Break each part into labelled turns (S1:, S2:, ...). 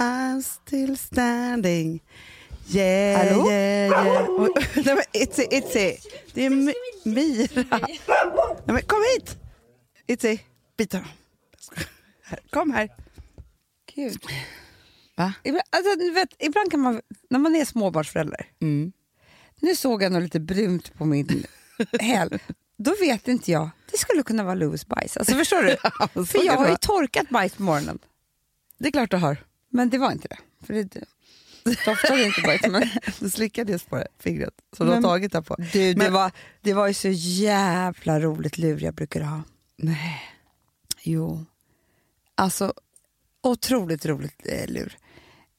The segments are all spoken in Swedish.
S1: I'm still standing. Yeah,
S2: Hallå?
S1: yeah, yeah. Nej, men Itzy, Itzy. Det är Mi- Mira. Nej, men kom hit! Itzy, dem. Här, Kom här.
S2: Gud.
S1: Va?
S2: Ibland, alltså, vet, ibland kan man, när man är småbarnsförälder,
S1: Mm.
S2: nu såg jag något lite brunt på min häl, då vet inte jag, det skulle kunna vara Louis bajs. Alltså, förstår du? För jag har ju torkat bajs på morgonen,
S1: Det är klart du har.
S2: Men det var inte det. För det doftade inte bajs. Men,
S1: Du slickade just på det, fingret som du
S2: Men-
S1: har tagit där på.
S2: du, det,
S1: Men-
S2: var, det var ju så jävla roligt lur jag brukar ha.
S1: Nej.
S2: Jo. Alltså, otroligt roligt eh, lur.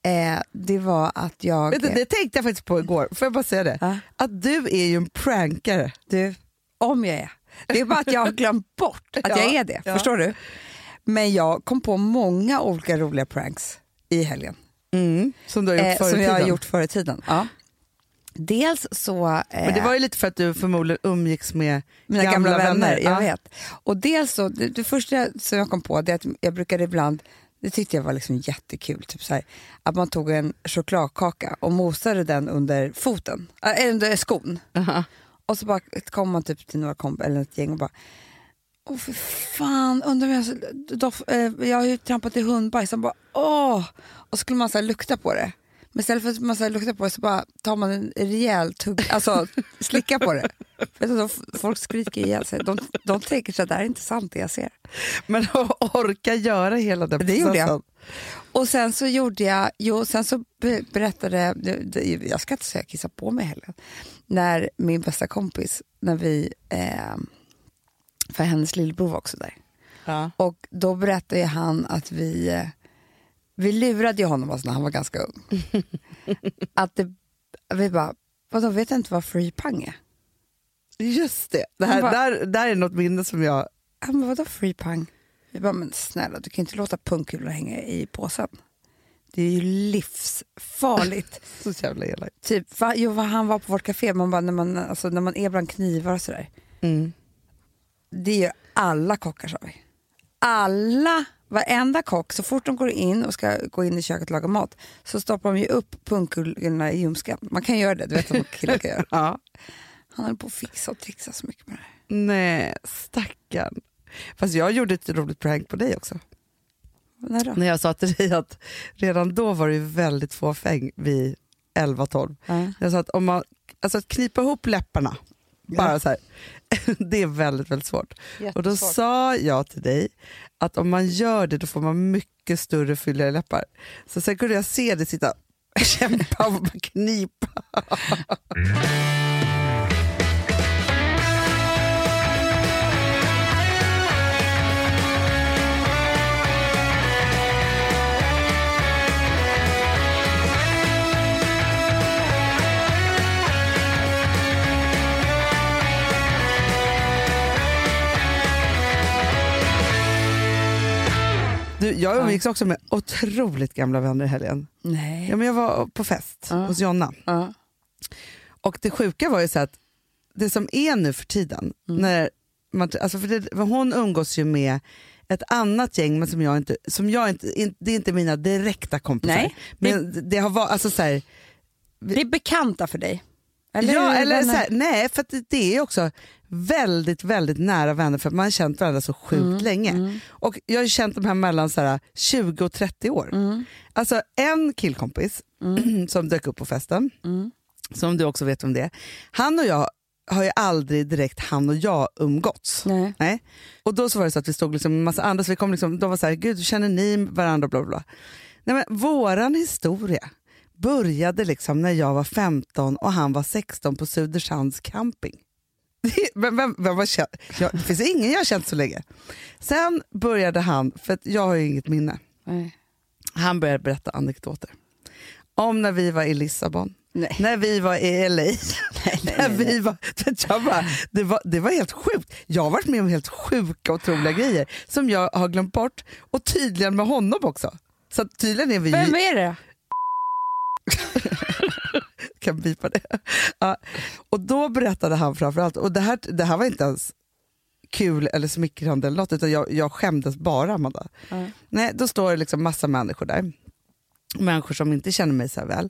S2: Eh, det var att jag...
S1: Vet du, det tänkte jag faktiskt på igår, får jag bara säga det?
S2: Ja.
S1: Att du är ju en prankare.
S2: Du, om jag är. Det är bara att jag har glömt bort att jag
S1: Ja,
S2: är det.
S1: ja.
S2: Förstår du? Men jag kom på många olika roliga pranks i helgen.
S1: Mm. Som du har gjort
S2: Eh,
S1: förr
S2: som jag har gjort förr i tiden. Ja. Dels så... Eh,
S1: Men det var ju lite för att du förmodligen umgicks med
S2: mina gamla, vänner, jag
S1: Ja.
S2: vet. Och dels så, det, det första som jag kom på det är att jag brukade ibland, det tyckte jag var liksom jättekul, typ så här, att man tog en chokladkaka och mosade den under foten, äh, under skon.
S1: Aha.
S2: Och så bara kom man typ till några komp eller ett gäng och bara Åh för fan, undrar om jag, doff, eh, jag har ju trampat i hundbajs. Och bara, åh! Och så skulle man så här, lukta på det. Men istället för att man så här, luktar på det så bara tar man en rejäl tugg, alltså slicka på det. För då, folk skriker ihjäl sig. De, de tänker så att det här är inte sant det jag ser.
S1: Men orka göra hela den
S2: Det gjorde jag.
S1: processen.
S2: Och sen så gjorde jag, jo sen så be- berättade, jag ska inte säga kissa på mig heller, när min bästa kompis, när vi, eh, för hennes lillebror var också där.
S1: Ja.
S2: Och då berättade ju han att vi, vi lurade ju honom alltså när han var ganska ung. att det, vi bara, vadå vet du inte vad free pang är?
S1: Just det, det här,
S2: bara-
S1: där, där är något minne som jag...
S2: Han bara, vadå free pang? Vi bara, men snälla du kan inte låta pungkulor hänga i påsen. Det är ju livsfarligt.
S1: Så jävla elak.
S2: Typ, va, jo, vad han var på vårt café, man bara, när, man, alltså, när man är bland knivar och sådär.
S1: Mm.
S2: Det gör alla kockar sa vi. Alla, varenda kock, så fort de går in och ska gå in i köket och laga mat så stoppar de ju upp pungkulorna i ljumsken. Man kan göra det, du vet vad killar kan göra.
S1: Ja.
S2: Han höll på att fixa och trixa så mycket med det här.
S1: Nej, stackarn. Fast jag gjorde ett roligt prank på dig också.
S2: När?
S1: När jag sa till dig att redan då var det väldigt få fäng vid 11-12.
S2: Ja.
S1: Jag sa att om man, alltså att knipa ihop läpparna, bara så här, det är väldigt, väldigt svårt. Och då sa jag till dig att om man gör det då får man mycket större fylligare läppar. Så sen kunde jag se dig sitta och kämpa och knipa. Du, jag umgicks också med otroligt gamla vänner i helgen.
S2: Nej.
S1: Ja, men jag var på fest
S2: Ja.
S1: hos Jonna.
S2: Ja.
S1: Och det sjuka var ju så att det som är nu för tiden,
S2: Mm.
S1: när man, alltså för, det, för hon umgås ju med ett annat gäng men som jag inte, som jag inte, in, det är inte mina direkta kompisar.
S2: Nej,
S1: men det, det har varit, alltså så här,
S2: Det är bekanta för dig? Eller
S1: ja, eller
S2: Vänner?
S1: så här, nej för det är också väldigt, väldigt nära vänner för man har känt varandra så sjukt
S2: Mm,
S1: länge. Och jag har känt de här mellan så här, 20 och 30 år.
S2: Mm.
S1: Alltså en killkompis som dök upp på festen,
S2: Mm.
S1: som du också vet om det. Han och jag har ju aldrig direkt han och jag umgåtts.
S2: Nej.
S1: Nej. Och då så var det så att vi stod liksom en massa andra, så vi kom liksom, de var så här, gud känner ni varandra? Bla, bla, bla. Nej, men våran historia började liksom när jag var 15 och han var 16 på Södersands camping. Vem, vem, vem var känd? Jag, det finns ingen jag har känt så länge. Sen började han, för att jag har ju inget minne,
S2: Nej.
S1: han började berätta anekdoter. Om när vi var i Lissabon,
S2: Nej.
S1: när vi var i LA.
S2: nej,
S1: när vi var, jag bara, det, var, det var helt sjukt. Jag har varit med om helt sjuka otroliga grejer som jag har glömt bort och tydligen med honom också. Så tydligen är vi
S2: Vem är det?
S1: kan bipa det. Ja. Och då berättade han framförallt, och det här, det här var inte ens kul eller smickrande eller något, utan jag, jag skämdes bara Amanda.
S2: Ja.
S1: Nej, då står det liksom massa människor där. människor som inte känner mig så väl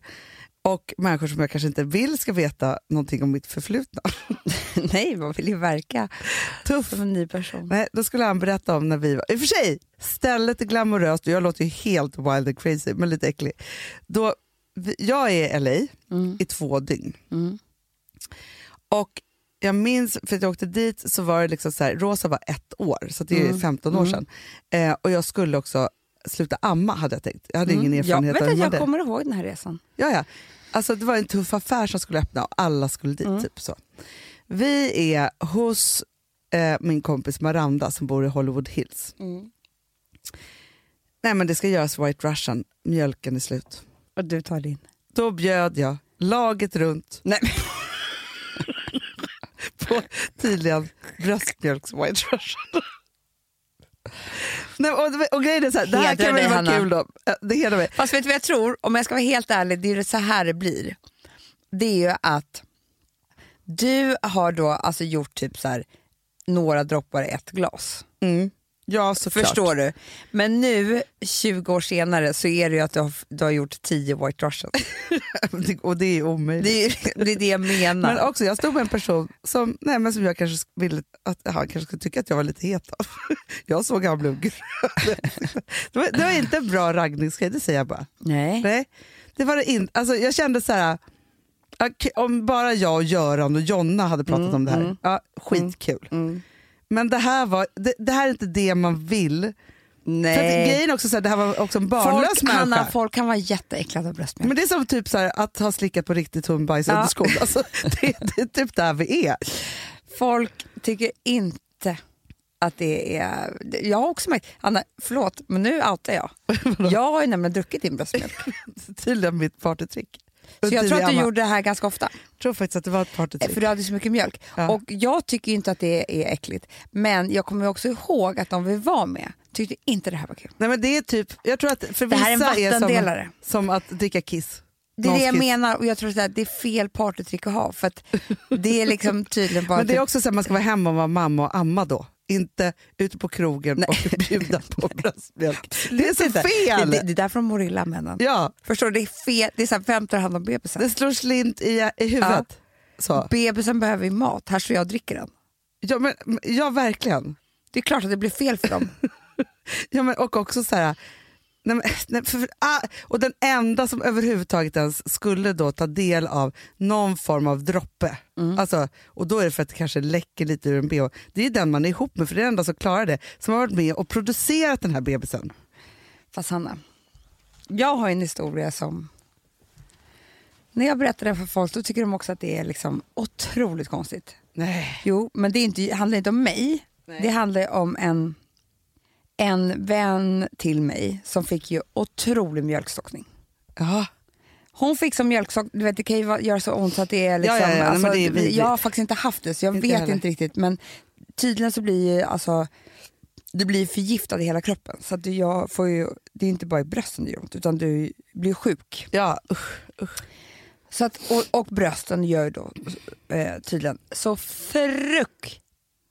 S1: och människor som jag kanske inte vill ska veta någonting om mitt förflutna.
S2: Nej, man vill ju verka
S1: Tuff.
S2: som en ny person.
S1: Nej, då skulle han berätta om när vi var... I och för sig, stället är glamoröst och jag låter ju helt wild and crazy, men lite äcklig. Då, jag är i LA
S2: Mm.
S1: i två dygn.
S2: Mm.
S1: Och jag minns, för att jag åkte dit så var det liksom så här, Rosa var ett år, så det är
S2: Mm.
S1: 15 år
S2: Mm.
S1: sedan. Eh, och jag skulle också sluta amma hade jag tänkt. Jag hade ingen
S2: Mm.
S1: erfarenhet
S2: jag,
S1: av
S2: vet
S1: man
S2: jag
S1: det.
S2: kommer ihåg den här resan.
S1: Ja, ja. Alltså, det var en tuff affär som skulle öppna och alla skulle dit.
S2: Mm.
S1: Typ så. Vi är hos eh, min kompis Maranda som bor i Hollywood Hills. Nej men det ska göras White Russian, mjölken är slut.
S2: Och du tar din.
S1: Då bjöd jag laget runt
S2: Nej.
S1: på tydligen bröstmjölks White Russian. Nej, och, och grejen är så här, det här kan väl vara
S2: Hanna.
S1: kul då. Det hedrar mig.
S2: Fast vet du vad jag tror? Om jag ska vara helt ärlig, det är ju så här det blir. Det är ju att du har då alltså gjort typ så här några droppar i ett glas.
S1: Mm. Ja såklart.
S2: Förstår du? Men nu, 20 år senare, så är det ju att du har, du har gjort 10 White Russians.
S1: och det är omöjligt.
S2: Det är, det är det jag menar.
S1: Men också, jag stod med en person som, nej, men som jag kanske ville att han kanske skulle tycka att jag var lite het av. Jag såg han blev grön. Det var, det var inte en bra raggningsgrej, det säger jag bara.
S2: Nej.
S1: Nej, det var det inte. Alltså, jag kände så här, om bara jag och Göran och Jonna hade pratat
S2: Mm,
S1: om det här,
S2: mm.
S1: ja, skitkul.
S2: Mm.
S1: Men det här, var, det, det här är inte det man vill. För att
S2: Nej.
S1: grejen också så här, det här var också en barnlös
S2: Folk,
S1: människa.
S2: Hanna, folk kan vara jätteäcklade av bröstmjölk.
S1: Men det är som typ så här, att ha slickat på riktigt hundbajs
S2: Ja.
S1: under skon. Alltså, det, det är typ där vi är.
S2: Folk tycker inte att det är... Jag har också märkt... Anna, förlåt, men nu outar jag. Jag har ju nämligen druckit din bröstmjölk.
S1: Tydligen mitt partytrick.
S2: Så jag tror att du
S1: Amma.
S2: gjorde det här ganska ofta.
S1: Jag tror faktiskt att det var ett partytrick.
S2: För du hade så mycket mjölk.
S1: Ja.
S2: Och jag tycker inte att det är äckligt. Men jag kommer också ihåg att de vi var med tyckte inte det här var kul.
S1: Nej, men det är typ, jag tror att för
S2: Det här är en
S1: är, som, som att dricka kiss.
S2: Det är det jag menar och jag tror att det är fel partytrick att ha. För att det är liksom tydligen bara...
S1: Men det är
S2: typ-
S1: också så att man ska vara hemma och vara mamma och amma då. Inte ute på krogen
S2: Nej.
S1: och bjuda på bröstmjölk. Det är så fel!
S2: Det, det, det är därför de mår illa männen.
S1: Ja,
S2: Förstår du? Det är fel. Det är så här, vem tar hand om bebisen?
S1: det slår slint i, i huvudet. Så.
S2: Bebisen behöver ju mat. Här står jag och dricker den.
S1: Ja, men, ja, verkligen.
S2: Det är klart att det blir fel för dem.
S1: Ja, men, och också så här... Nej, nej, för, ah, och den enda som överhuvudtaget ens skulle då ta del av någon form av droppe,
S2: Mm.
S1: alltså, och då är det för att det kanske läcker lite ur en bh, det är den man är ihop med, för det är den enda som klarar det, som har varit med och producerat den här bebisen.
S2: Fast Hanna, jag har en historia som... När jag berättar den för folk då tycker de också att det är liksom otroligt konstigt.
S1: Nej.
S2: Jo, men det, är inte, handlar inte om mig. Det handlar om en, en vän till mig som fick ju otrolig mjölkstockning.
S1: Ja.
S2: Hon fick som mjölkstockning, du vet det kan ju göra så ont så att det är liksom...
S1: Ja, ja, ja,
S2: alltså,
S1: det är
S2: jag har faktiskt inte haft det så jag
S1: Inte
S2: vet
S1: heller.
S2: inte riktigt men tydligen så blir ju alltså du blir förgiftad i hela kroppen. Så att du, jag får ju, det är inte bara i brösten det gör ont utan du blir sjuk.
S1: Ja, usch.
S2: Så att, och, och brösten gör då eh, tydligen så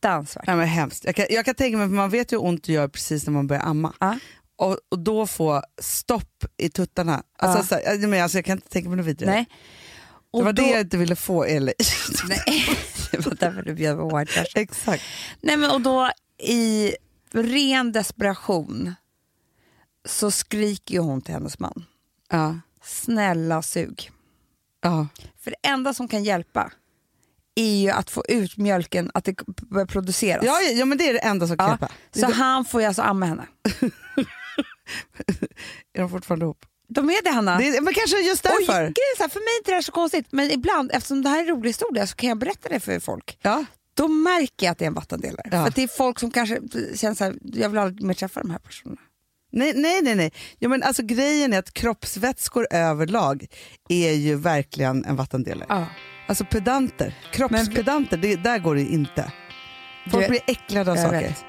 S2: fruktansvärt.
S1: Nej, men hemskt. Jag kan, jag kan tänka mig, för man vet ju hur ont det gör precis när man börjar amma.
S2: Ja.
S1: Och, och då få stopp i tuttarna. Alltså,
S2: Ja.
S1: så men alltså, jag kan inte tänka mig något vidare.
S2: Nej.
S1: det
S2: Och
S1: var
S2: då,
S1: det jag inte ville få Eli.
S2: Nej, det var därför du bjöd på white.
S1: Exakt.
S2: Nej men och då i ren desperation så skriker ju hon till hennes man.
S1: Ja.
S2: Snälla sug.
S1: Ja.
S2: För det enda som kan hjälpa är ju att få ut mjölken, att det börjar produceras.
S1: Ja, ja, men det är det enda som kan
S2: Ja,
S1: hjälpa. Det-
S2: Så han får ju alltså amma henne.
S1: Är de fortfarande ihop?
S2: De är det Hanna.
S1: Det är, men kanske just därför.
S2: är så här, för mig är inte det här så konstigt men ibland, eftersom det här är en rolig historia så kan jag berätta det för folk.
S1: Ja.
S2: Då märker jag att det är en vattendelare.
S1: Ja.
S2: För att det är folk som kanske känner så här, jag vill aldrig mer träffa de här personerna.
S1: Nej, nej, nej. nej. Ja, men alltså, grejen är att kroppsvätskor överlag är ju verkligen en vattendelare.
S2: Ja.
S1: Alltså pedanter, kroppspedanter, det, där går det inte. Folk blir äcklade av
S2: Jag
S1: saker.
S2: vet.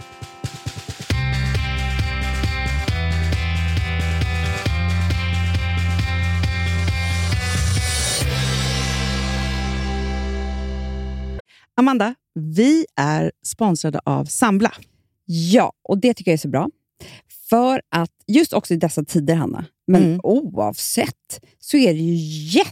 S1: Amanda, vi är sponsrade av Sambla.
S3: Ja, och det tycker jag är så bra. För att just också i dessa tider, Hanna,
S2: Men
S1: Mm.
S2: oavsett så är det ju jätte,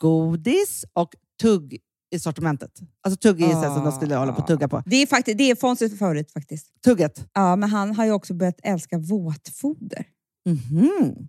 S1: godis och tugg i sortimentet. Alltså tugg är ju så här som de skulle hålla på att tugga på.
S2: Det är, faktiskt, det är Fonzies favorit faktiskt.
S1: Tugget.
S2: Ja, men han har ju också börjat älska våtfoder.
S1: Mhm.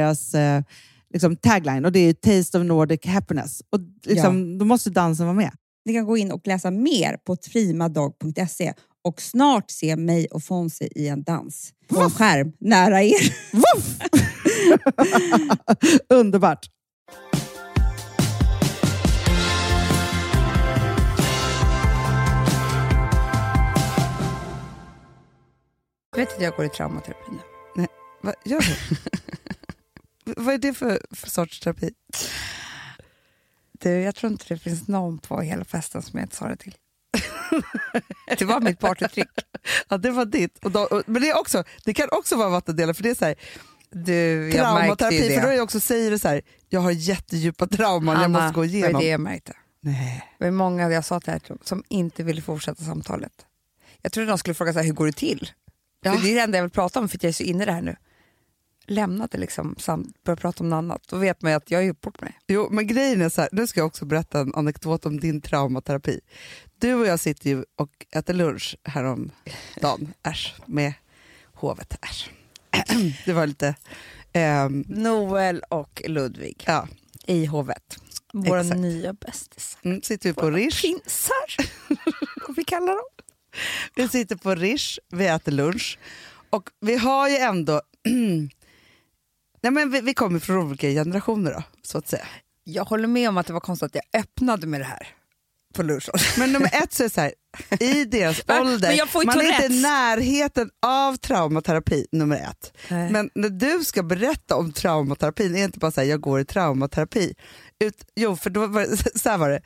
S1: deras eh, liksom tagline och det är Taste of Nordic Happiness. Och liksom, Då måste dansen vara med.
S2: Ni kan gå in och läsa mer på primadog.se och snart se mig och Fonzie i en dans på en skärm nära er.
S1: Underbart.
S2: Vet att jag går i traumaterapi nu.
S1: Vad gör du? Vad är det för, för sorts terapi?
S2: Du, jag tror inte det finns någon på hela festen som jag inte sa det till. det var mitt partytrick.
S1: Ja, det var ditt. Och då, och, men det, är också, det kan också vara vattendelare för det är så här,
S2: Du, jag
S1: traumaterapi.
S2: det.
S1: För då är jag också säger det så här, jag har jättedjupa trauman jag
S2: Anna,
S1: måste gå igenom.
S2: det jag märkte.
S1: Nej.
S2: Det var många jag sa till här som inte ville fortsätta samtalet. Jag trodde de skulle fråga så här, hur går det till?
S1: Ja.
S2: Det är det enda jag vill prata om för jag är så inne i det här nu. Lämnade liksom, samt började prata om något annat. Då vet man ju att jag har gjort bort mig.
S1: Jo, men grejen är så här, nu ska jag också berätta en anekdot om din traumaterapi. Du och jag sitter ju och äter lunch häromdagen, äsch, med hovet. Äsch. Det var lite... ehm,
S2: Noel och Ludvig
S1: ja,
S2: i hovet. Våra
S1: Exakt.
S2: nya bästisar.
S1: mm, sitter vi på Rish.
S2: Prinsar, vad vi kallar dem.
S1: Vi sitter på Rish, vi äter lunch och vi har ju ändå... Nej, men vi, vi kommer från olika generationer då, så att säga.
S2: Jag håller med om att det var konstigt att jag öppnade med det här lunchen.
S1: Men nummer ett så är det så här, i deras ålder, man är inte i närheten av traumaterapi nummer ett.
S2: Nej.
S1: Men när du ska berätta om traumaterapin, är det inte bara säga jag går i traumaterapi. Ut, jo, för då var det, så här var det.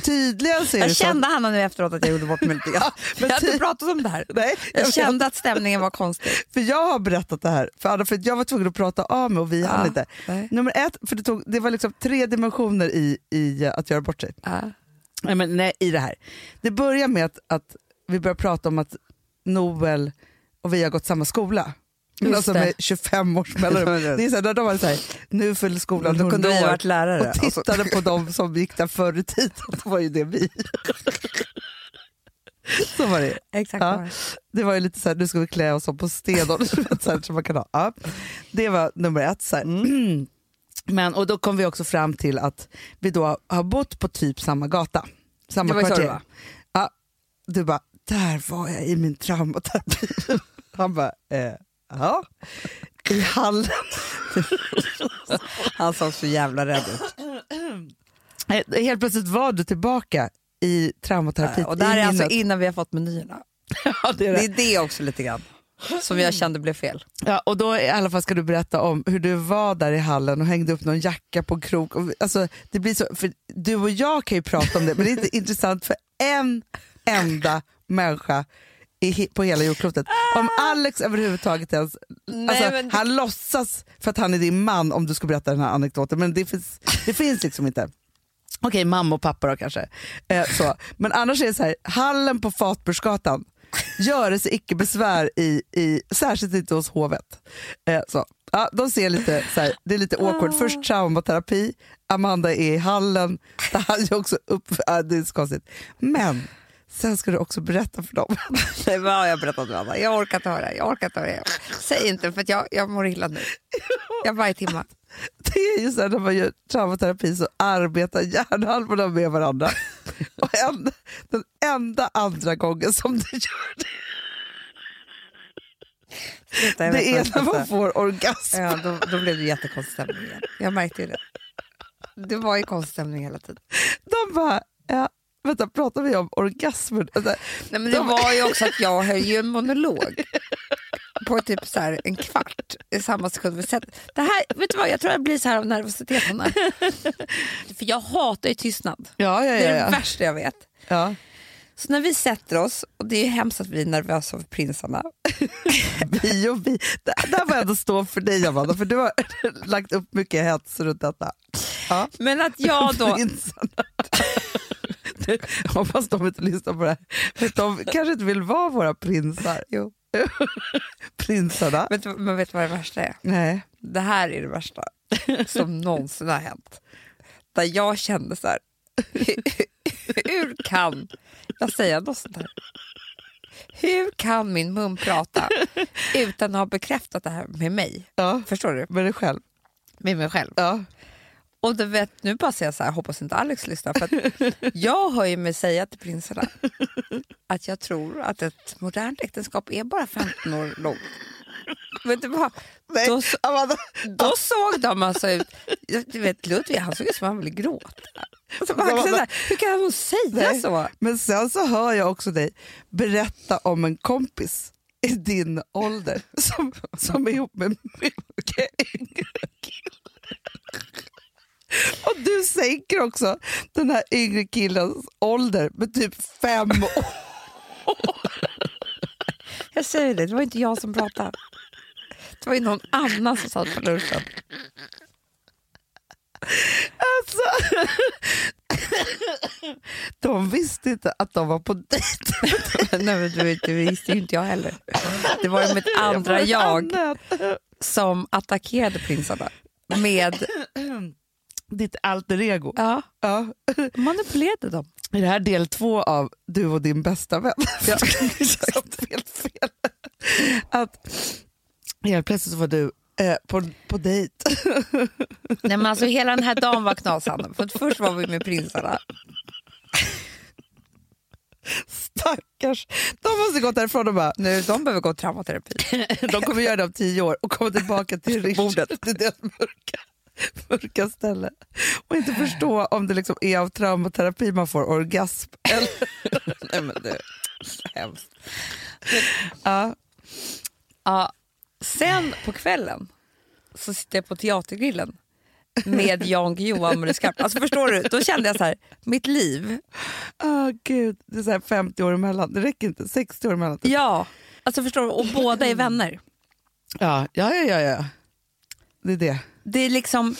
S1: Tydligen så är det
S2: Jag
S1: så att-
S2: kände Hanna nu efteråt att jag gjorde bort mig lite grann.
S1: men
S2: Jag har inte pratat om det här.
S1: Nej,
S2: Jag
S1: jag
S2: kände att stämningen var konstig.
S1: För jag har berättat det här för för jag var tvungen att prata av mig och vi hann
S2: Ja,
S1: inte.
S2: nej.
S1: Nummer ett, för det, tog, det var liksom tre dimensioner i, i att göra bort sig.
S2: Ja.
S1: Nej, men nej, i det här. Det börjar med att, att vi börjar prata om att Noel och vi har gått samma skola.
S2: Just
S1: alltså
S2: det.
S1: med 25 års mellanrum. Det är så här, när de var så här, nu fyller skolan
S2: Då
S1: 100
S2: kunde vi varit lärare.
S1: och tittade på de som gick där förr i tiden. Då var ju det vi. Så var det.
S2: Exakt.
S1: Ja.
S2: det.
S1: Var ju lite så här, nu ska vi klä oss om på sten. så här, som man kan ha. Ja. Det var nummer ett. Så här. Men, och då kom vi också fram till att vi då har bott på typ samma gata. Samma
S2: Det var ju så
S1: kvarter.
S2: det var.
S1: Ja, du bara, där var jag i min traumaterapi. Han bara, eh, ja. I hallen.
S2: Han såg så jävla rädd ut.
S1: Eh, Helt plötsligt var du tillbaka i traumaterapi.
S2: Och det här är alltså innan vi har fått menyerna.
S1: ja, det är
S2: Det
S1: det.
S2: är det också lite grann. Som jag kände blev fel.
S1: Ja, och då i alla fall ska du berätta om hur du var där i hallen och hängde upp någon jacka på en krok. Alltså, det blir så, för du och jag kan ju prata om det, men det är inte intressant för en enda människa i, på hela jordklotet. Om Alex överhuvudtaget ens... alltså,
S2: men-
S1: Han låtsas för att han är din man om du ska berätta den här anekdoten, men det finns, det finns liksom inte. Okej, mamma och pappa då kanske. Eh, så. Men annars är det så här, hallen på Fatbursgatan, göre sig icke besvär i, i, särskilt inte hos hovet. Eh, så. Ja, de ser lite, så här, det är lite awkward. Först traumaterapi, Amanda är i hallen, det här är också upp, ja, det är så konstigt. Men sen ska du också berätta för dem.
S2: Nej, vad har jag berättat med Anna? Jag orkar inte höra. Jag orkar inte höra. Säg inte för jag, jag mår illa nu. Jag varje timme.
S1: Det är ju så här, när man gör traumaterapi så arbetar hjärnhalvorna med varandra. Och en, den enda andra gången som det gör det,
S2: jag
S1: det är när man får orgasm.
S2: Ja, då, då blev det jättekonstig stämning igen. Jag märkte ju det. Det var ju konstig stämning hela tiden.
S1: De bara, ja, vänta pratar vi om orgasmen? Alltså,
S2: Nej, men det var ju också att jag höll ju en monolog på typ så här en kvart i samma sekund. Det här, vet du vad, jag tror det blir så här av nervositet. Hanna. För jag hatar ju tystnad.
S1: ja, ja,
S2: Det
S1: ja,
S2: är det värsta jag vet.
S1: ja.
S2: Så när vi sätter oss, och det är ju hemskt att vi är nervösa över prinsarna.
S1: Vi och vi. Det där var ändå stå för dig Amanda, för du har lagt upp mycket hets runt detta. Ja.
S2: Men att jag då...
S1: Prinsarna. Det- Hoppas de inte lyssnar på det här. De kanske inte vill vara våra prinsar.
S2: Jo.
S1: Prinsarna.
S2: Du- men vet du vad det värsta är?
S1: Nej.
S2: Det här är det värsta som någonsin har hänt. Där jag kände så här, hur, hur kan jag säga något sånt här? Hur kan min mun prata utan att ha bekräftat det här med mig?
S1: Ja,
S2: Förstår du?
S1: med dig själv.
S2: Med mig själv.
S1: Ja.
S2: Och du vet, nu bara säger jag så här, hoppas inte Alex lyssnar. För jag hör ju mig säga till prinsarna att jag tror att ett modernt äktenskap är bara 15 år långt. Vet du vad?
S1: Nej,
S2: Då, så-
S1: Amanda.
S2: då såg de alltså ut... Du vet, Ludvig han såg ut som han ville gråta. Alltså, kan säga, hur kan hon säga
S1: Nej.
S2: så?
S1: Men sen så hör jag också dig berätta om en kompis i din ålder som, som är ihop med mycket yngre killar. Och du sänker också den här yngre killens ålder med typ fem år.
S2: Jag säger det, det var inte jag som pratade. Det var ju någon annan som satt på lunchen.
S1: Alltså. De visste inte att de var på dejt.
S2: Nej, men det visste ju inte jag heller. Det var ju mitt andra jag som attackerade prinsarna med...
S1: Ditt alter ego.
S2: Ja,
S1: Ja.
S2: manipulerade dem.
S1: Är det här del två av du och din bästa vän? Ja, fel, fel. Att helt plötsligt så var du eh, på, på dejt.
S2: Nej, men alltså, hela den här dagen var knas, För först var vi med prinsarna.
S1: Stackars. De måste gått därifrån och bara,
S2: Nu, de behöver gå traumaterapi.
S1: de kommer göra det om tio år och komma tillbaka till till deras mörka. mörka ställe och inte förstå om det liksom är av traumaterapi man får orgasm. Eller... Nej, men det är hemskt. Ja.
S2: Ja. Sen på kvällen så sitter jag på Teatergrillen med Jan Guillou och Amarie Skarp. Alltså förstår du? Då kände jag så här, mitt liv.
S1: Oh, Gud. Det är så här 50 år emellan. Det räcker inte. 60 år emellan. typ.
S2: Ja, alltså förstår du? Och båda är vänner.
S1: Ja, ja, ja, ja. Det är det.
S2: Det är liksom,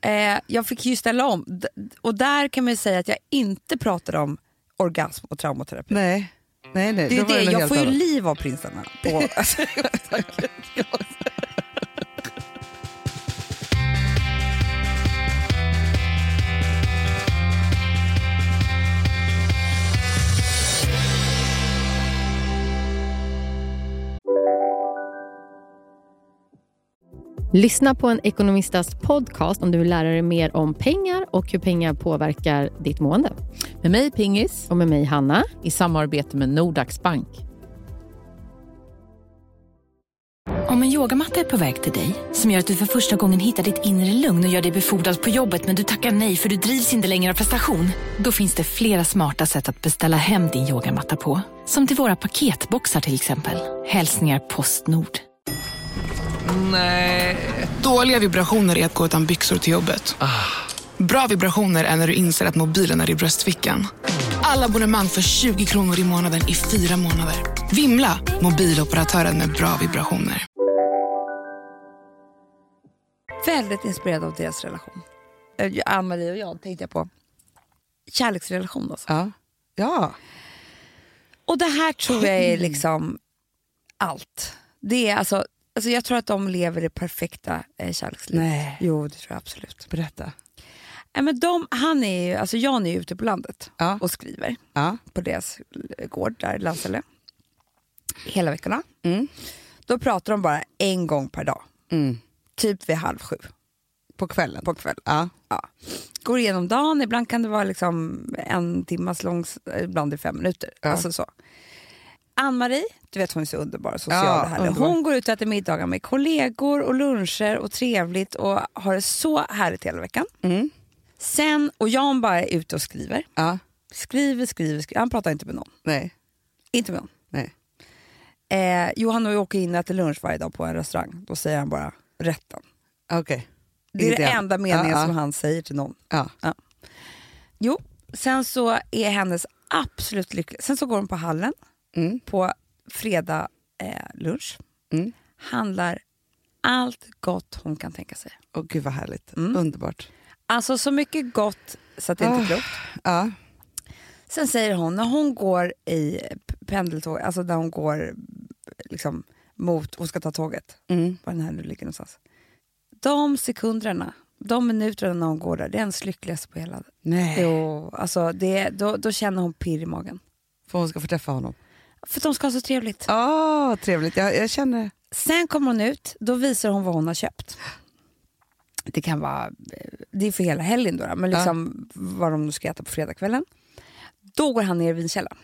S2: eh, jag fick ju ställa om. Och där kan man ju säga att jag inte pratade om orgasm och traumaterapi.
S1: Nej, nej, nej.
S2: Det är det, jag får ju liv av prinsarna. Och, alltså,
S3: Lyssna på en ekonomistas podcast om du vill lära dig mer om pengar och hur pengar påverkar ditt mående.
S4: Med mig Pingis
S3: Och med mig Hanna.
S4: i samarbete med Nordax Bank.
S5: Om en yogamatta är på väg till dig, som gör att du för första gången hittar ditt inre lugn och gör dig befordrad på jobbet men du tackar nej för du drivs inte längre av prestation. Då finns det flera smarta sätt att beställa hem din yogamatta på. Som till våra paketboxar till exempel. Hälsningar Postnord.
S6: Dåliga vibrationer är att gå utan byxor till jobbet. Bra vibrationer är när du inser att mobilen är i bröstfickan. Alla abonnemang för 20 kronor i månaden i fyra månader. Vimla! Mobiloperatören med bra vibrationer.
S2: väldigt inspirerad av deras relation. Eh, Ann-Marie och jag tänkte jag på. Kärleksrelation alltså.
S1: Ja. ja.
S2: Och det här tror jag är liksom allt. Det är alltså, alltså jag tror att de lever det perfekta eh, kärlekslivet.
S1: Nej.
S2: Jo, det tror jag absolut.
S1: Berätta.
S2: Nej, men de, han är ju, alltså Jan är ju ute på landet
S1: Ja.
S2: och skriver
S1: Ja.
S2: på deras gård där i Landsele. Hela veckorna.
S1: Mm.
S2: Då pratar de bara en gång per dag.
S1: Mm.
S2: Typ vid halv sju
S1: På kvällen.
S2: på kvällen.
S1: Ja.
S2: Ja. Går igenom dagen, ibland kan det vara liksom en timmas lång, ibland i fem minuter.
S1: Ja.
S2: Alltså så. Ann-Marie, du vet hon är så underbar, social
S1: Ja,
S2: och härlig.
S1: underbar.
S2: Hon går ut och äter middagar med kollegor och luncher och trevligt och har det så härligt hela veckan.
S1: Mm.
S2: Sen, och Jan bara är ute och skriver.
S1: Ja.
S2: Skriver, skriver, skriver. Han pratar inte med någon.
S1: Nej.
S2: Inte med någon.
S1: Nej.
S2: Eh, jo, han åker in och äter lunch varje dag på en restaurang. Då säger han bara rätten.
S1: Okej.
S2: Det är
S1: Inget annat.
S2: enda meningen
S1: Ja, ja.
S2: som han säger till någon.
S1: Ja.
S2: Jo, sen så är hennes absolut lycklig. Sen så går hon på hallen
S1: Mm.
S2: på fredag eh, lunch.
S1: Mm.
S2: Handlar allt gott hon kan tänka sig.
S1: Åh gud vad härligt.
S2: Mm.
S1: Underbart.
S2: Alltså så mycket gott så att det inte är
S1: Ah.
S2: klokt.
S1: Ja.
S2: Sen säger hon, när hon går i pendeltåg, alltså när hon går liksom mot, hon ska ta tåget,
S1: Mm.
S2: var den här nu ligger någonstans. De sekunderna, de minuterna när hon går där, det är hennes lyckligaste på hela...
S1: Nej.
S2: Jo, alltså det, då, då känner hon pirr i magen.
S1: För hon ska få träffa honom.
S2: För att de ska ha så trevligt.
S1: Åh, trevligt. Jag, jag känner...
S2: Sen kommer hon ut, då visar hon vad hon har köpt. Det kan vara, eh, det är för hela helgen då, men liksom vad de nu ska äta på fredagskvällen. Då går han ner i vinkällaren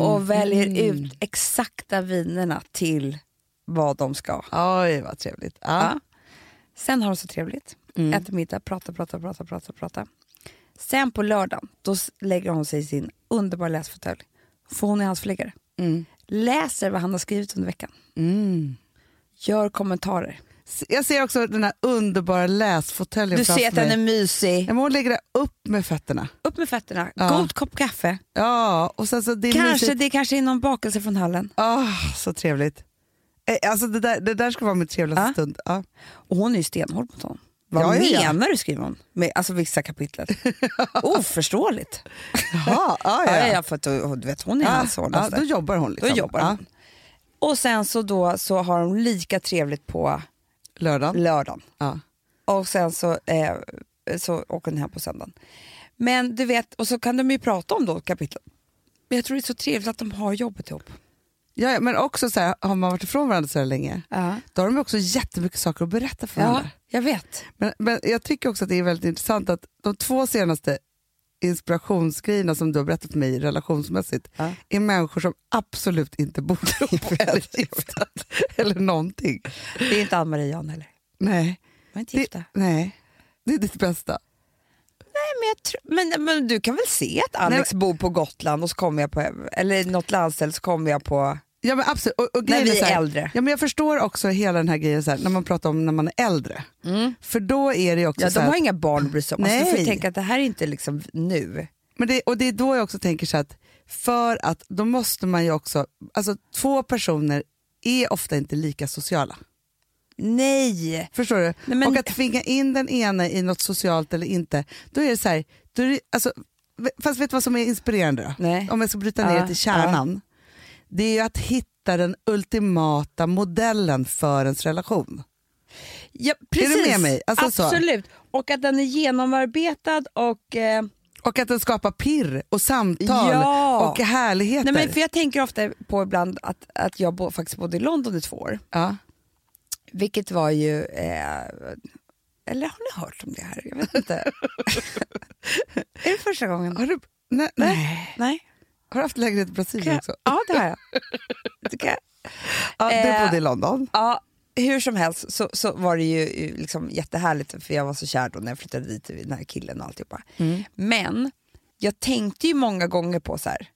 S2: och väljer ut exakta vinerna till vad de ska ha.
S1: Oj, vad trevligt. Ja.
S2: Ja. Sen har de så trevligt,
S1: Mm.
S2: äter middag, pratar, pratar, pratar, pratar, pratar. Sen på lördagen, då lägger hon sig i sin underbara läsfåtölj. För hon är hans förläggare.
S1: Mm.
S2: Läser vad han har skrivit under veckan.
S1: Mm.
S2: Gör kommentarer.
S1: Jag ser också den här underbara läsfåtöljen
S2: Du ser att den är mysig.
S1: Ja, hon lägger upp med fötterna.
S2: Upp med fötterna,
S1: Ja.
S2: god kopp kaffe.
S1: Ja, och sen så det är
S2: Kanske,
S1: mysigt.
S2: det kanske är någon bakelse från hallen.
S1: Ah, så trevligt. Eh, Alltså det, där, det där ska vara min trevligaste
S2: Ja.
S1: stund. Ja.
S2: Och hon är ju stenhård mot honom. Vad
S1: Ja, ja,
S2: menar du skriver hon? Med, alltså vissa kapitel. Oförståeligt.
S1: Jaha, ja,
S2: Ja,
S1: ja,
S2: ja,
S1: ja.
S2: ja, för att du, vet, hon är
S1: Ja,
S2: hans
S1: ja,
S2: hårdaste.
S1: då jobbar hon. Liksom.
S2: Då jobbar hon. Och sen så, då, så har de lika trevligt på
S1: Lördagen.
S2: lördagen.
S1: Ja.
S2: Och sen så, eh, så åker hon hem på söndagen. Men du vet, och så kan de ju prata om då kapitlen. Men jag tror det är så trevligt att de har jobbet ihop.
S1: Ja, ja, men också så här, har man varit ifrån varandra så länge,
S2: Ja,
S1: då har de också jättemycket saker att berätta för varandra.
S2: jag vet.
S1: Men, men jag tycker också att det är väldigt intressant att de två senaste inspirationsgrejerna som du har berättat för mig relationsmässigt
S2: Ja.
S1: är människor som absolut inte borde ihop eller gifta eller någonting.
S2: Det är inte Ann-Marie Jan heller.
S1: Nej.
S2: De är inte
S1: Det,
S2: gifta.
S1: nej, det är ditt bästa.
S2: Nej, men, jag men, men du kan väl se att Alex bor på Gotland och så kommer jag på, eller något landställe så kommer jag på,
S1: Ja, men absolut. Och, och
S2: när vi är
S1: här,
S2: äldre.
S1: Ja, men jag förstår också hela den här grejen så här, när man pratar om när man är äldre. För då är det också
S2: Ja,
S1: så
S2: de har inga barn att bry sig om. Alltså, du får
S1: Nej.
S2: tänka att det här är inte liksom nu.
S1: men det, och det är då jag också tänker så att för att då måste man ju också, alltså två personer är ofta inte lika sociala.
S2: Nej!
S1: Förstår du?
S2: Nej, men-
S1: Och att tvinga in den ena i något socialt eller inte, då är det så här, då är det, alltså, fast vet du vad som är inspirerande då?
S2: Nej.
S1: Om jag ska bryta ner
S2: Ja,
S1: det till kärnan. Det är ju att hitta den ultimata modellen för ens relation.
S2: Ja,
S1: du
S2: precis.
S1: med mig? Alltså så.
S2: Absolut. Och att den är genomarbetad och... Eh,
S1: Och att den skapar pirr och samtal
S2: Ja.
S1: och härligheter.
S2: nej, men för jag tänker ofta på ibland att, att jag bo, faktiskt bodde i London i två år.
S1: ja.
S2: Vilket var ju... Eh, eller har ni hört om det här? Jag vet inte. är det första gången?
S1: har, du, nej, nej.
S2: Nej?
S1: Har du haft lägenhet i Brasilien också?
S2: ja, det har jag. Det.
S1: Ja, du
S2: Eh,
S1: bodde i London.
S2: Ja, hur som helst så, så var det ju eh, liksom jättehärligt för jag var så kär då när jag flyttade dit, den här killen och alltihopa. Men jag tänkte ju många gånger på så här,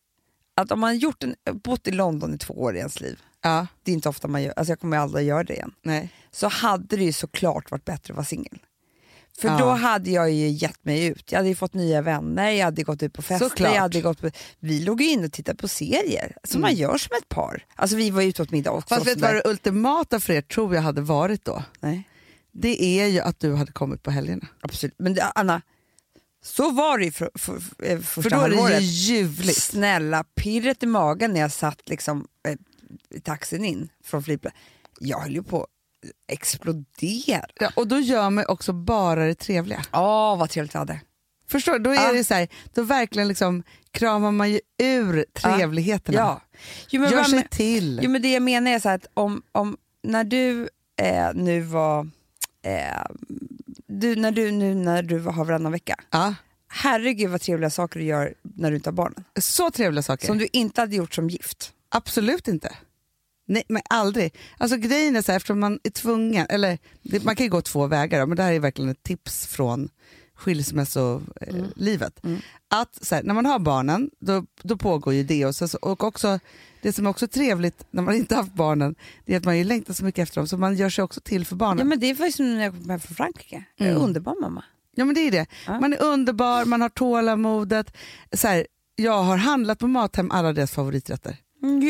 S2: att om man gjort en, bott i London i två år i ens liv,
S1: Ja,
S2: det är inte ofta man gör, alltså jag kommer aldrig göra det igen,
S1: nej.
S2: så hade det ju såklart varit bättre att vara singel. För
S1: Ja.
S2: då hade jag ju gett mig ut, jag hade ju fått nya vänner, jag hade gått ut på fester,
S1: Såklart.
S2: jag hade gått på, vi låg ju inne och tittade på serier som man gör som ett par. Alltså vi var ju ute åt middag också.
S1: Fast vet du vad det ultimata för er tror jag hade varit då?
S2: Nej.
S1: Det är ju att du hade kommit på helgerna.
S2: Absolut. Men Anna, så var det ju för, för, för, eh, första
S1: För då är det
S2: halvåret.
S1: ju ljuvligt.
S2: Snälla, pirret i magen när jag satt liksom, eh, i taxin in från flygplatsen. Jag höll ju på explodera.
S1: Ja, och då gör man också bara det trevliga.
S2: Åh, vad trevligt vi hade.
S1: Förstår du? Då är
S2: Ja.
S1: det så här, då verkligen liksom kramar man ju ur trevligheterna.
S2: Ja. Jo, men,
S1: Gör sig
S2: men-
S1: till.
S2: jo, men det jag menar är så här att om, om när du eh, nu var eh, du, när du nu när du har varannan vecka.
S1: Ja.
S2: Herregud vad trevliga saker du gör när du inte har barnen.
S1: Så trevliga saker.
S2: Som du inte hade gjort som gift.
S1: Absolut inte. Nej, men aldrig. Alltså grejen är så här, eftersom man är tvungen, eller det, man kan ju gå två vägar, då, men det här är verkligen ett tips från skilsmässolivet. Att så här, när man har barnen, då, då pågår ju det. Och, så, och också, det som är också trevligt när man inte har haft barnen, det är att man ju längtar så mycket efter dem, så man gör sig också till för barnen.
S2: Ja, men det var ju som när jag kom hem från Frankrike. Jag är
S1: Mm.
S2: Underbar mamma.
S1: Ja men det är det.
S2: Ja.
S1: Man är underbar, man har tålamodet. Så här, jag har handlat på Mathem alla deras favoriträtter.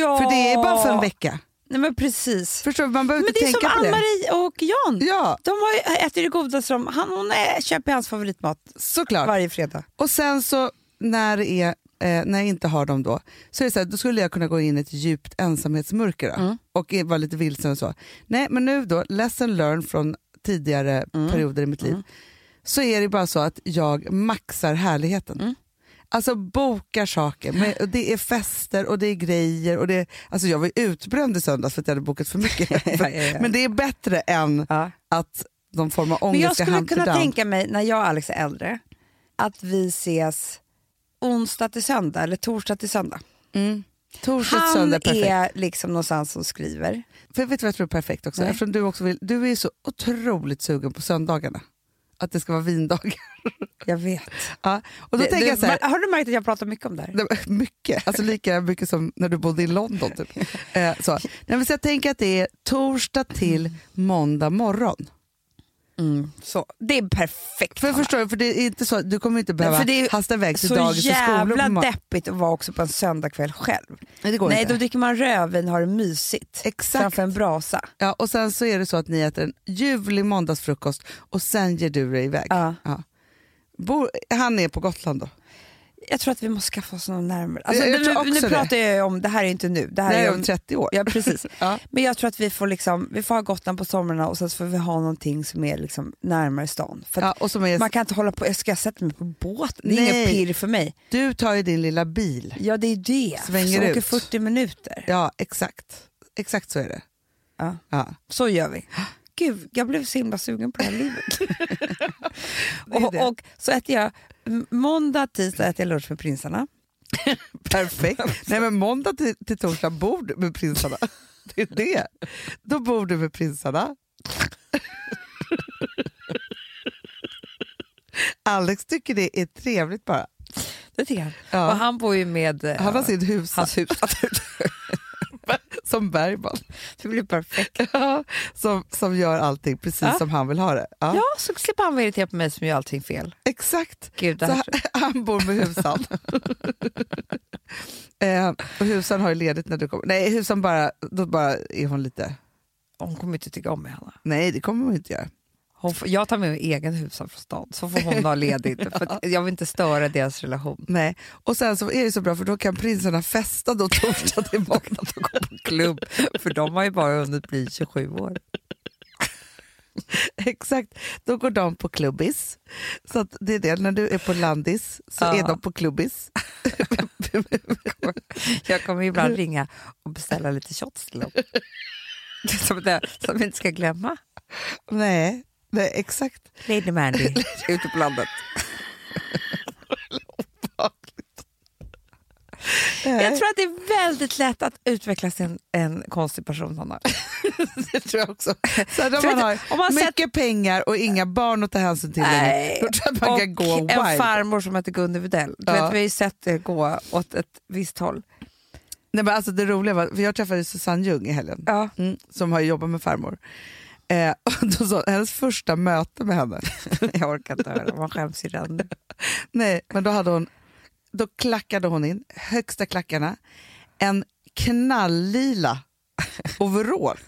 S2: Ja.
S1: För det är bara för en vecka.
S2: Nej men precis.
S1: Förstår? Man behöver
S2: Men
S1: inte
S2: det är
S1: tänka
S2: som
S1: det.
S2: Ann-Marie och Jan.
S1: Ja,
S2: De har ju ätit det godaste som, han, hon är, köper hans favoritmat
S1: såklart.
S2: varje fredag.
S1: Och sen så när, det är, eh, när jag inte har dem då, så är det så här, då skulle jag kunna gå in i ett djupt ensamhetsmörker då,
S2: Mm.
S1: och vara lite vilsen och så. Nej men nu då, lesson learned från tidigare
S2: Mm.
S1: perioder i mitt liv, så är det bara så att jag maxar härligheten. Alltså bokar saker, och det är fester och det är grejer. Och det är, alltså jag var utbränd i söndags för att jag hade bokat för mycket. Men det är bättre än
S2: Ja.
S1: att de form av
S2: Men
S1: ångest
S2: jag skulle kunna
S1: down.
S2: tänka mig, när jag och Alex är äldre, att vi ses onsdag till söndag eller torsdag till söndag.
S1: Mm. Torsdag,
S2: Han
S1: söndag, perfekt.
S2: är liksom någonstans och skriver.
S1: För vet du vad jag tror är perfekt också?
S2: Nej.
S1: Eftersom du, också vill, du är så otroligt sugen på söndagarna. Att det ska vara vindagar.
S2: Jag vet.
S1: Ja. Och då
S2: Det-
S1: tänker
S2: du,
S1: jag så här,
S2: Har du märkt att jag pratar mycket om det här?
S1: mycket, alltså lika mycket som när du bodde i London. Typ. eh, så. Nej, men så jag tänker att det är torsdag till måndag morgon.
S2: Så, det är perfekt.
S1: För
S2: Hanna.
S1: förstår du, för det är inte så, du kommer inte behöva
S2: för det är
S1: hasta iväg till
S2: så
S1: dagis och skolor.
S2: jävla
S1: på mor-
S2: deppigt att vara också på en söndagkväll själv.
S1: Nej, det går
S2: Nej,
S1: inte.
S2: då dricker man rödvin och har det mysigt
S1: Exakt.
S2: framför en brasa.
S1: Ja, och sen så är det så att ni äter en ljuvlig måndagsfrukost och sen ger du dig iväg.
S2: Ja.
S1: Bor, han är på Gotland då?
S2: Jag tror att vi måste skaffa oss någon närmare. Alltså,
S1: Jag- jag
S2: nu, nu pratar jag om, det här är inte nu. Det här
S1: Nej,
S2: är
S1: om 30 år.
S2: Ja, precis.
S1: Ja.
S2: Men jag tror att vi får, liksom, vi får ha Gotland på somrarna och sen så får vi ha någonting som är liksom närmare stan. För
S1: Ja, som är,
S2: Man kan inte hålla på, jag ska sätta mig på båten, det är
S1: Nej.
S2: inget pirr för mig.
S1: Du tar ju din lilla bil.
S2: Ja det är det,
S1: Svänger
S2: så åker
S1: ut.
S2: 40 minuter.
S1: Ja, exakt. Exakt så är det.
S2: Ja.
S1: Ja.
S2: Så gör vi. Gud, jag blev så himla sugen på det här livet.
S1: Det
S2: och, och så äter jag, måndag, tisdag äter jag lunch med prinsarna.
S1: Perfekt. Nej men måndag till, till torsdag bor du med prinsarna. Det är det. Då bor du med prinsarna. Alex tycker det är trevligt bara.
S2: Det tycker han.
S1: Ja.
S2: Och han bor ju med eh,
S1: Han har sin hus
S2: hans hus.
S1: Som Bergman.
S2: det blir perfekt.
S1: Som, som gör allting precis
S2: Ja.
S1: som han vill ha det. Ja,
S2: Ja, så slipper han vara irriterad på mig som gör allting fel.
S1: Exakt.
S2: Gud, här,
S1: han, han bor med husan. eh, och husan har ju ledigt när du kommer. Nej, husan bara, då bara är hon lite...
S2: hon kommer inte tycka om mig, Hanna.
S1: Nej, det kommer hon inte göra.
S2: Får, jag tar med mig egen husa från stan, så får hon ha ledigt. för jag vill inte störa deras relation.
S1: Nej. Och sen så är det så bra för då kan prinsarna festa då torsdag till måndag.
S2: Att gå på klubb, för de har ju bara hunnit bli 27 år.
S1: Exakt, då går de på klubbis. Så att det är det, när du är på landis så
S2: Ja.
S1: är de på klubbis.
S2: Jag kommer ibland ringa och beställa lite shots till dem. Som, det, som vi inte ska glömma.
S1: Nej, nej exakt.
S2: Lady Mandy ute på landet. Jag tror att det är väldigt lätt att utvecklas till en, en konstig person, Hanna.
S1: Det tror jag också. Sen om
S2: Tror
S1: man har
S2: om man
S1: mycket pengar och inga barn att ta hänsyn till längre, då tror jag att man kan gå
S2: Och
S1: wild.
S2: en farmor som heter Gunde Widell. Du
S1: Ja.
S2: vet, vi har ju sett det gå åt ett visst håll.
S1: Nej, men alltså det roliga var, för jag träffade Susanne Ljung i helgen,
S2: Ja.
S1: mm, som har jobbat med farmor. Eh, och då sa, hennes första möte med henne,
S2: Jag orkar inte höra, man skäms ju redan
S1: nej, men då, hade hon, då klackade hon in, högsta klackarna, en knalllila overall,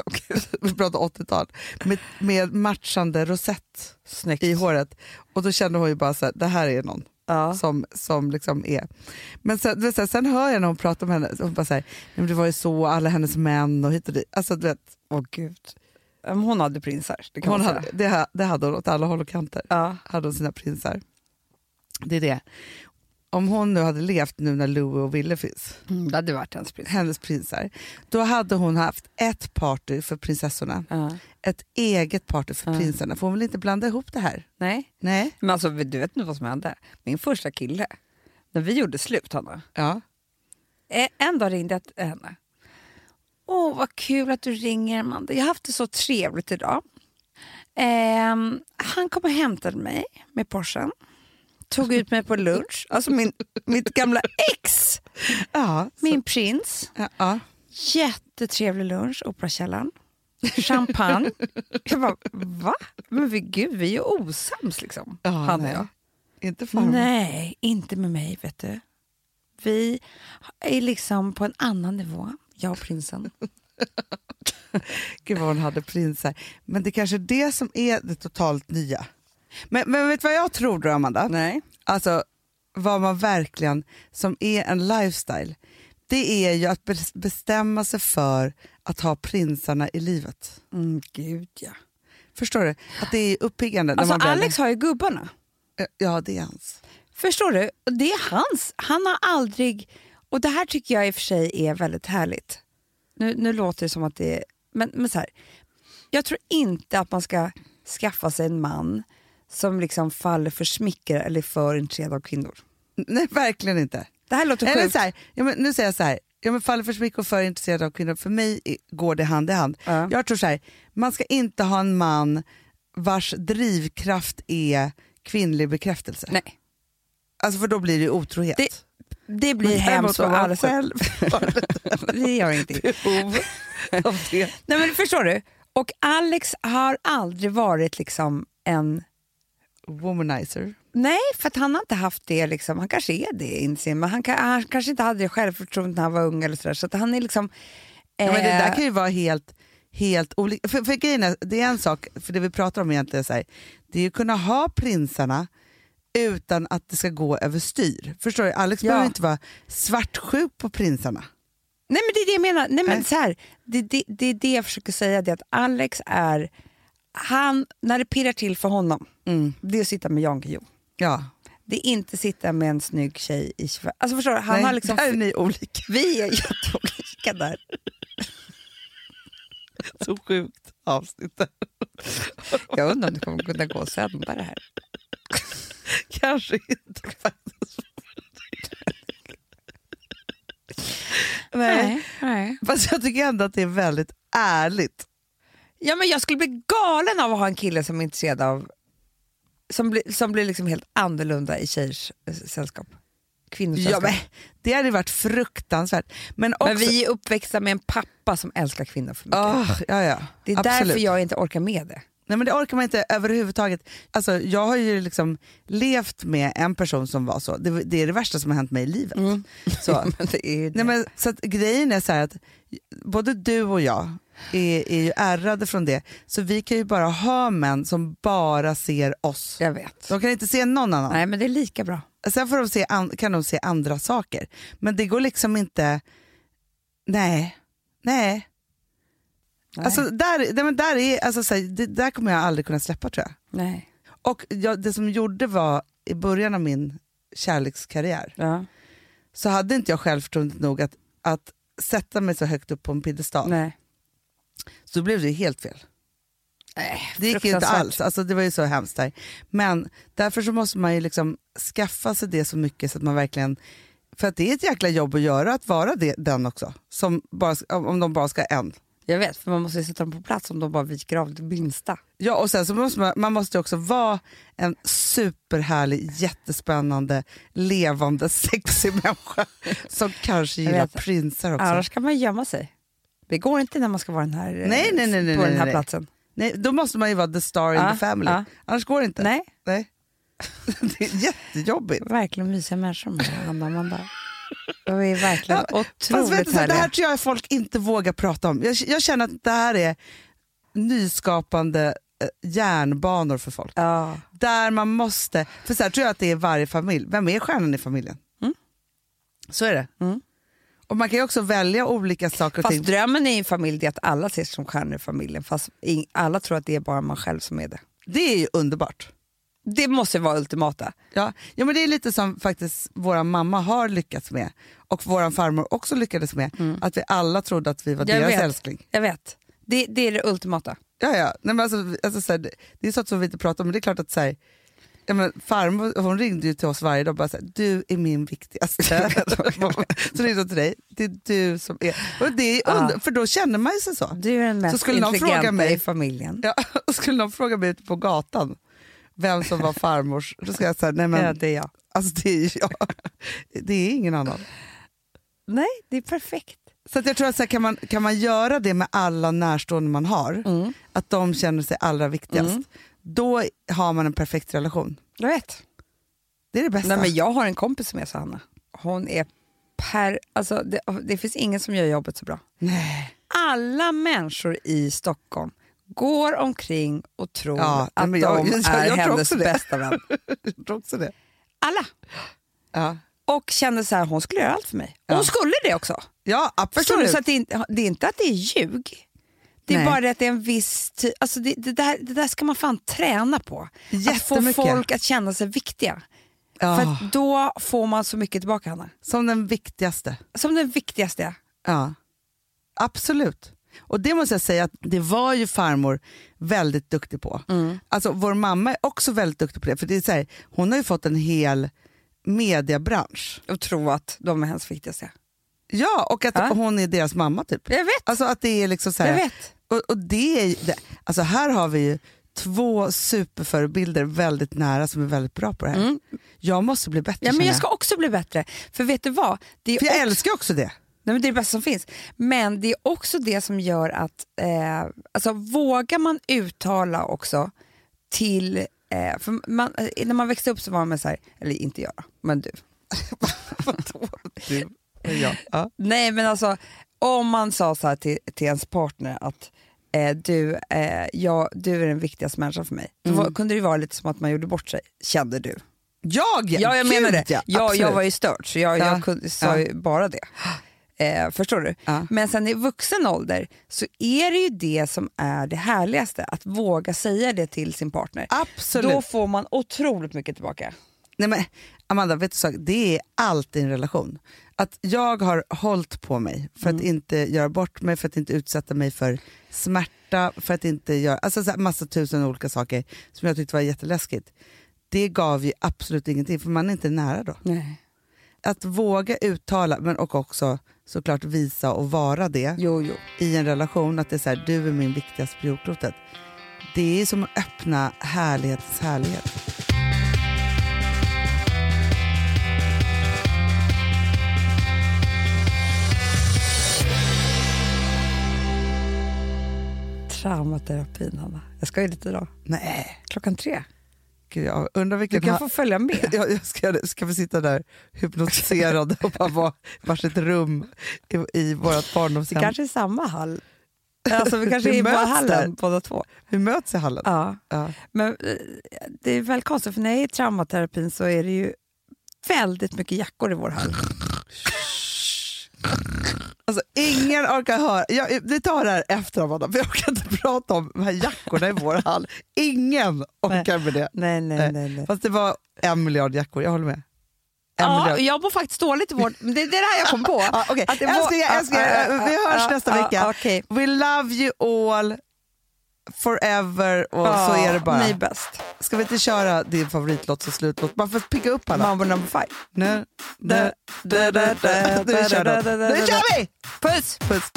S1: vi pratar 80-tal, med, med matchande rosett
S2: Snyggt.
S1: i håret. Och då kände hon ju bara så här, det här är någon.
S2: Ja.
S1: som, som liksom är. Men sen, så här, sen hör jag när hon pratar om henne, hon bara säger, det var ju så, alla hennes män och hit och dit. Alltså, du vet,
S2: Åh gud. Men Hon hade prinsar, det
S1: hon hade, det, det hade hon åt alla håll och kanter.
S2: Ja.
S1: Hade hon sina prinsar. Det är det. Om hon nu hade levt nu när Louie och Ville finns,
S2: Mm, det hade varit hennes prins.
S1: hennes prinsar, då hade hon haft ett party för prinsessorna,
S2: Ja.
S1: ett eget party för
S2: Ja.
S1: prinsarna. Får hon väl inte blanda ihop det här?
S2: Nej,
S1: Nej.
S2: men alltså, du vet inte vad som hände? Min första kille, när vi gjorde slut, Hanna,
S1: Ja.
S2: Eh, En dag ringde jag henne. Åh, vad kul att du ringer, Amanda. Jag har haft det så trevligt idag. Ehm, han kom och hämtade mig med Porschen. Tog ut mig på lunch. Alltså min, mitt gamla ex,
S1: Ja.
S2: Min prins.
S1: ja, ja.
S2: Jättetrevlig lunch, Operakällaren. Champagne. Jag bara, va? Men vi, gud, vi är ju osams liksom.
S1: Ja,
S2: han och jag.
S1: Inte farmor.
S2: Nej, inte med mig vet du. Vi är liksom på en annan nivå, jag och prinsen.
S1: Gud vad hon hade prinsar. Men det kanske är det som är det totalt nya. Men, men vet du vad jag tror då Amanda?
S2: Nej.
S1: Alltså vad man verkligen, som är en lifestyle, det är ju att bes- bestämma sig för att ha prinsarna i livet.
S2: Mm, gud ja.
S1: Förstår du? Att det är uppiggande.
S2: Alltså Alex har ju gubbarna.
S1: Ja, det är hans.
S2: Förstår du? Det är hans. Han har aldrig... Och det här tycker jag i och för sig är väldigt härligt. Nu, nu låter det som att det är... Men, men så här, jag tror inte att man ska skaffa sig en man som liksom faller för smicker eller för intresserad av kvinnor.
S1: Nej, verkligen inte.
S2: Det här låter sjukt.
S1: så här, ja, men nu säger jag så här, ja, men faller för mycket och för intresserad av kvinnor, för mig går det hand i hand.
S2: Ja.
S1: Jag tror så här, man ska inte ha en man vars drivkraft är kvinnlig bekräftelse.
S2: Nej,
S1: Alltså för då blir det otrohet.
S2: Det- det blir hemskt
S1: man
S2: alla
S1: själv
S2: Det gör ingenting.
S1: behov av det.
S2: Nej, men förstår du? Och Alex har aldrig varit liksom en...
S1: Womanizer.
S2: Nej, för han har inte haft det. Liksom. Han kanske är det jag, men han, han kanske inte hade det självförtroende när han var ung. Eller så där, så han är liksom...
S1: Ja, men det där
S2: eh,
S1: kan ju vara helt, helt olika. För, för grejen är, det är en sak, för det vi pratar om egentligen så här, det är ju att kunna ha prinsarna utan att det ska gå överstyr. Förstår du? Alex
S2: Ja.
S1: behöver inte vara svartsjuk på prinsarna.
S2: Nej men det är det jag menar. Nej, men
S1: Nej.
S2: så här, det, det, det är det jag försöker säga, det är att Alex är, han, när det pirrar till för honom, det är att sitta med Jan Guillou.
S1: Ja.
S2: Det är inte sitta med en snygg tjej i 25. Alltså förstår du, han
S1: Nej,
S2: har liksom,
S1: där är ni olika.
S2: vi är jätteolika där.
S1: Så sjukt avsnitt.
S2: Jag undrar om det kommer kunna gå att sända det här.
S1: Kanske inte faktiskt. Nej.
S2: nej.
S1: Fast jag tycker ändå att det är väldigt ärligt.
S2: Ja, men jag skulle bli galen av att ha en kille som är intresserad av som, blir, som blir liksom helt annorlunda i tjejers eh, sällskap. Kvinnors
S1: Ja,
S2: sällskap.
S1: men, det hade varit fruktansvärt. Men, också,
S2: Men vi är uppväxta med en pappa som älskar kvinnor för mycket.
S1: Åh, ja, ja.
S2: det är
S1: absolut.
S2: därför jag inte orkar med det.
S1: Nej, men det orkar man inte överhuvudtaget. Alltså, jag har ju liksom levt med en person som var så. Det, det är det värsta som har hänt mig i livet. Så.
S2: Men det är ju det.
S1: Nej, men, så att grejen är så att både du och jag är, är ju ärrade från det. Så vi kan ju bara ha män som bara ser oss.
S2: Jag vet.
S1: De kan inte se någon annan.
S2: Nej men det är lika bra.
S1: Sen får de se, an- kan de se andra saker. Men det går liksom inte... Nej. Nej.
S2: Nej.
S1: Alltså, där, där, är, alltså, så här, det, där kommer jag aldrig kunna släppa tror jag.
S2: Nej.
S1: Och jag, det som gjorde var, i början av min kärlekskarriär,
S2: Ja.
S1: så hade inte jag självförtroendet nog att, att sätta mig så högt upp på en piedestal.
S2: Nej.
S1: Så då blev det helt fel.
S2: Nej,
S1: Det gick ju inte alls, alltså, det var ju så hemskt där. Men därför så måste man ju liksom skaffa sig det så mycket så att man verkligen för att det är ett jäkla jobb att göra, att vara det, den också. Som bara, om de bara ska ha en.
S2: Jag vet, för man måste ju sätta dem på plats om de bara viker av det minsta.
S1: Ja, och sen så måste man, man måste också vara en superhärlig, jättespännande, levande, sexig människa som kanske gillar prinsar också.
S2: Annars kan man gömma sig. Det går inte när man ska vara den här, eh,
S1: Nej, nej, nej, nej,
S2: på
S1: nej,
S2: den här platsen.
S1: Nej, då måste man ju vara the star in the family.
S2: ja.
S1: Annars går det inte.
S2: Nej,
S1: Nej. det är jättejobbigt.
S2: verkligen mysiga människor med Anna Amanda. De är verkligen
S1: Ja, Fast
S2: otroligt
S1: du, så, det här tror jag folk inte vågar prata om. Jag, jag känner att det här är nyskapande eh, järnbanor för folk.
S2: Ja.
S1: Där man måste, för så här tror jag att det är varje familj. Vem är stjärnan i familjen?
S2: Mm.
S1: Så är det.
S2: Mm.
S1: Och man kan ju också välja olika saker
S2: Fast
S1: ting.
S2: drömmen i en familj är att alla ses som stjärnor i familjen. Fast alla tror att det är bara man själv som är det.
S1: Det är ju underbart.
S2: Det måste vara ultimata.
S1: Ja. ja men det är lite som faktiskt vår mamma har lyckats med och vår farmor också lyckades med. Att vi alla trodde att vi var
S2: Jag
S1: deras
S2: vet.
S1: älskling.
S2: Jag vet. Det, det är det ultimata.
S1: Ja, ja. Nej, men alltså, alltså, så här, det, det är sånt som vi inte pratar om, men det är klart att så här, ja, men farmor hon ringde ju till oss varje dag och bara så här, du är min viktigaste. så ringde hon till dig, det är du som är... Och det är under,
S2: Ja.
S1: För då känner man ju sig så.
S2: Du är den mest
S1: skulle någon fråga mig-
S2: i familjen.
S1: Ja, och skulle någon fråga mig ute på gatan vem som var farmors, då ska jag säga, nej men
S2: Ja, det är jag.
S1: alltså, det är jag. Det är ingen annan.
S2: Nej, det är perfekt.
S1: Så jag tror att så här, kan, man, kan man göra det med alla närstående man har,
S2: Mm.
S1: att de känner sig allra viktigast, då har man en perfekt relation.
S2: Jag vet.
S1: Det är det bästa.
S2: Nej, men jag har en kompis som är så, Hanna. Hon är per... Alltså, det, det finns ingen som gör jobbet så bra.
S1: Nej.
S2: Alla människor i Stockholm går omkring och tror
S1: Ja,
S2: att
S1: jag-
S2: de
S1: jag- jag
S2: är hennes bästa vän.
S1: Jag tror också det.
S2: Alla.
S1: Ja,
S2: Och känner så här, hon skulle göra allt för mig.
S1: Ja.
S2: Hon skulle det också.
S1: ja absolut.
S2: Så att det, är inte, det är inte att det är ljug. Det är
S1: Nej.
S2: bara det att det är en viss ty- alltså det, det, där, det där ska man fan träna på. Att få folk att känna sig viktiga.
S1: Ja,
S2: För då får man så mycket tillbaka, Hanna.
S1: som den viktigaste.
S2: Som den viktigaste.
S1: Ja, absolut. Och det måste jag säga att det var ju farmor väldigt duktig på. Alltså vår mamma är också väldigt duktig på det. För det är så här, hon har ju fått en hel mediebransch.
S2: Och tro att de är hennes viktigaste.
S1: Ja, och att
S2: Ja.
S1: hon är deras mamma typ.
S2: Jag vet.
S1: Alltså att det är liksom så här,
S2: jag vet.
S1: Och, och det är, det, alltså här har vi ju två superförebilder väldigt nära som är väldigt bra på det här.
S2: Mm.
S1: Jag måste bli bättre
S2: Ja, men jag ska också bli bättre. För vet du vad? Det är,
S1: För jag
S2: också,
S1: älskar också det.
S2: Nej, men det är det bästa som finns. Men det är också det som gör att, eh, alltså vågar man uttala också till, eh, för man, eh, när man växte upp så var man så här, eller inte jag då, men du.
S1: Du, ja. Ja.
S2: Nej men alltså om man sa så här till, till ens partner att eh, du, eh, ja, du är den viktigaste människan för mig. Då var, kunde det vara lite som att man gjorde bort sig, kände du.
S1: Jag?
S2: Ja jag
S1: Gud,
S2: menar det.
S1: Ja,
S2: Ja, jag
S1: absolut.
S2: var ju stört så jag,
S1: Ja.
S2: jag kunde, sa ju bara det. Eh, förstår du?
S1: Ja.
S2: Men sen i vuxen ålder så är det ju det som är det härligaste, att våga säga det till sin partner.
S1: Absolut.
S2: Då får man otroligt mycket tillbaka.
S1: Nej, men, Amanda, vet du sak? det är allt i en relation. Att jag har hållit på mig för
S2: Mm.
S1: att inte göra bort mig, för att inte utsätta mig för smärta, för att inte göra alltså, så här, massa tusen olika saker som jag tyckte var jätteläskigt. Det gav ju absolut ingenting, för man är inte nära då.
S2: Nej.
S1: Att våga uttala, men och också såklart visa och vara det
S2: jo, jo.
S1: i en relation. Att det är så här, du är min viktigaste på jordklotet. Det är som att öppna härlighetens härlighet.
S2: Traumaterapin, Hanna. Jag ska ju lite idag.
S1: Nej.
S2: Klockan tre
S1: gud, jag undrar
S2: Du
S1: vilken...
S2: kan
S1: ha-
S2: få följa med.
S1: jag, jag ska, ska vi sitta där hypnotiserade och bara vara i varsitt rum i, i vårt
S2: Det
S1: barndomshem.
S2: kanske är samma hall. Alltså vi kanske
S1: Vi
S2: är i
S1: möts
S2: hallen
S1: där.
S2: båda två.
S1: Vi möts i hallen.
S2: Ja.
S1: Ja.
S2: Men eh, det är väl konstigt, för när jag är i traumaterapin så är det ju väldigt mycket jackor i vår hall.
S1: Alltså, ingen orkar höra. Jag, vi tar det här efter Amanda, för jag orkar inte prata om de här jackorna i vår hall. Ingen orkar med det.
S2: Nej, nej,
S1: Nej.
S2: nej.
S1: Fast det var en miljard jackor, jag håller med. En
S2: Ja,
S1: miljard.
S2: jag mår faktiskt dåligt i vårt... Det, det är det här jag kom på.
S1: Ja, okej.
S2: Att det var- Ja, ja,
S1: vi hörs
S2: ja,
S1: nästa
S2: ja,
S1: vecka.
S2: okej.
S1: We love you all forever och så är det bara.
S2: Ni bäst.
S1: Ska vi inte köra din favoritlåt som slutlåt? Bara för att picka upp alla.
S2: Mambo number five.
S1: Nu kör vi!
S2: Puss!
S1: Puss.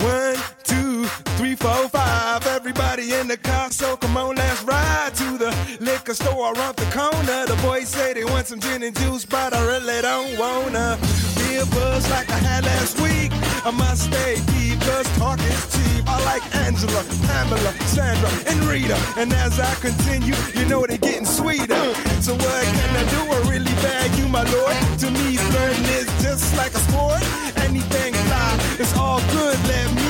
S7: One, two, three, four, five. Everybody in the car, so come on, let's ride to the liquor store around the corner. The boys say they want some gin and juice, but I really don't wanna be a buzz like I had last week. I must stay deep, cause talk is cheap. I like Angela, Pamela, Sandra, and Rita. And as I continue, you know they're getting sweeter. So what can I do? I really bag you, my lord. To me, flirting is just like a sport. Anything fly, it's all good. Let me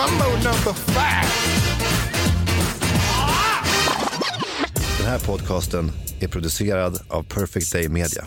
S7: Mambo number five.
S8: Den här podcasten är producerad av Perfect Day Media.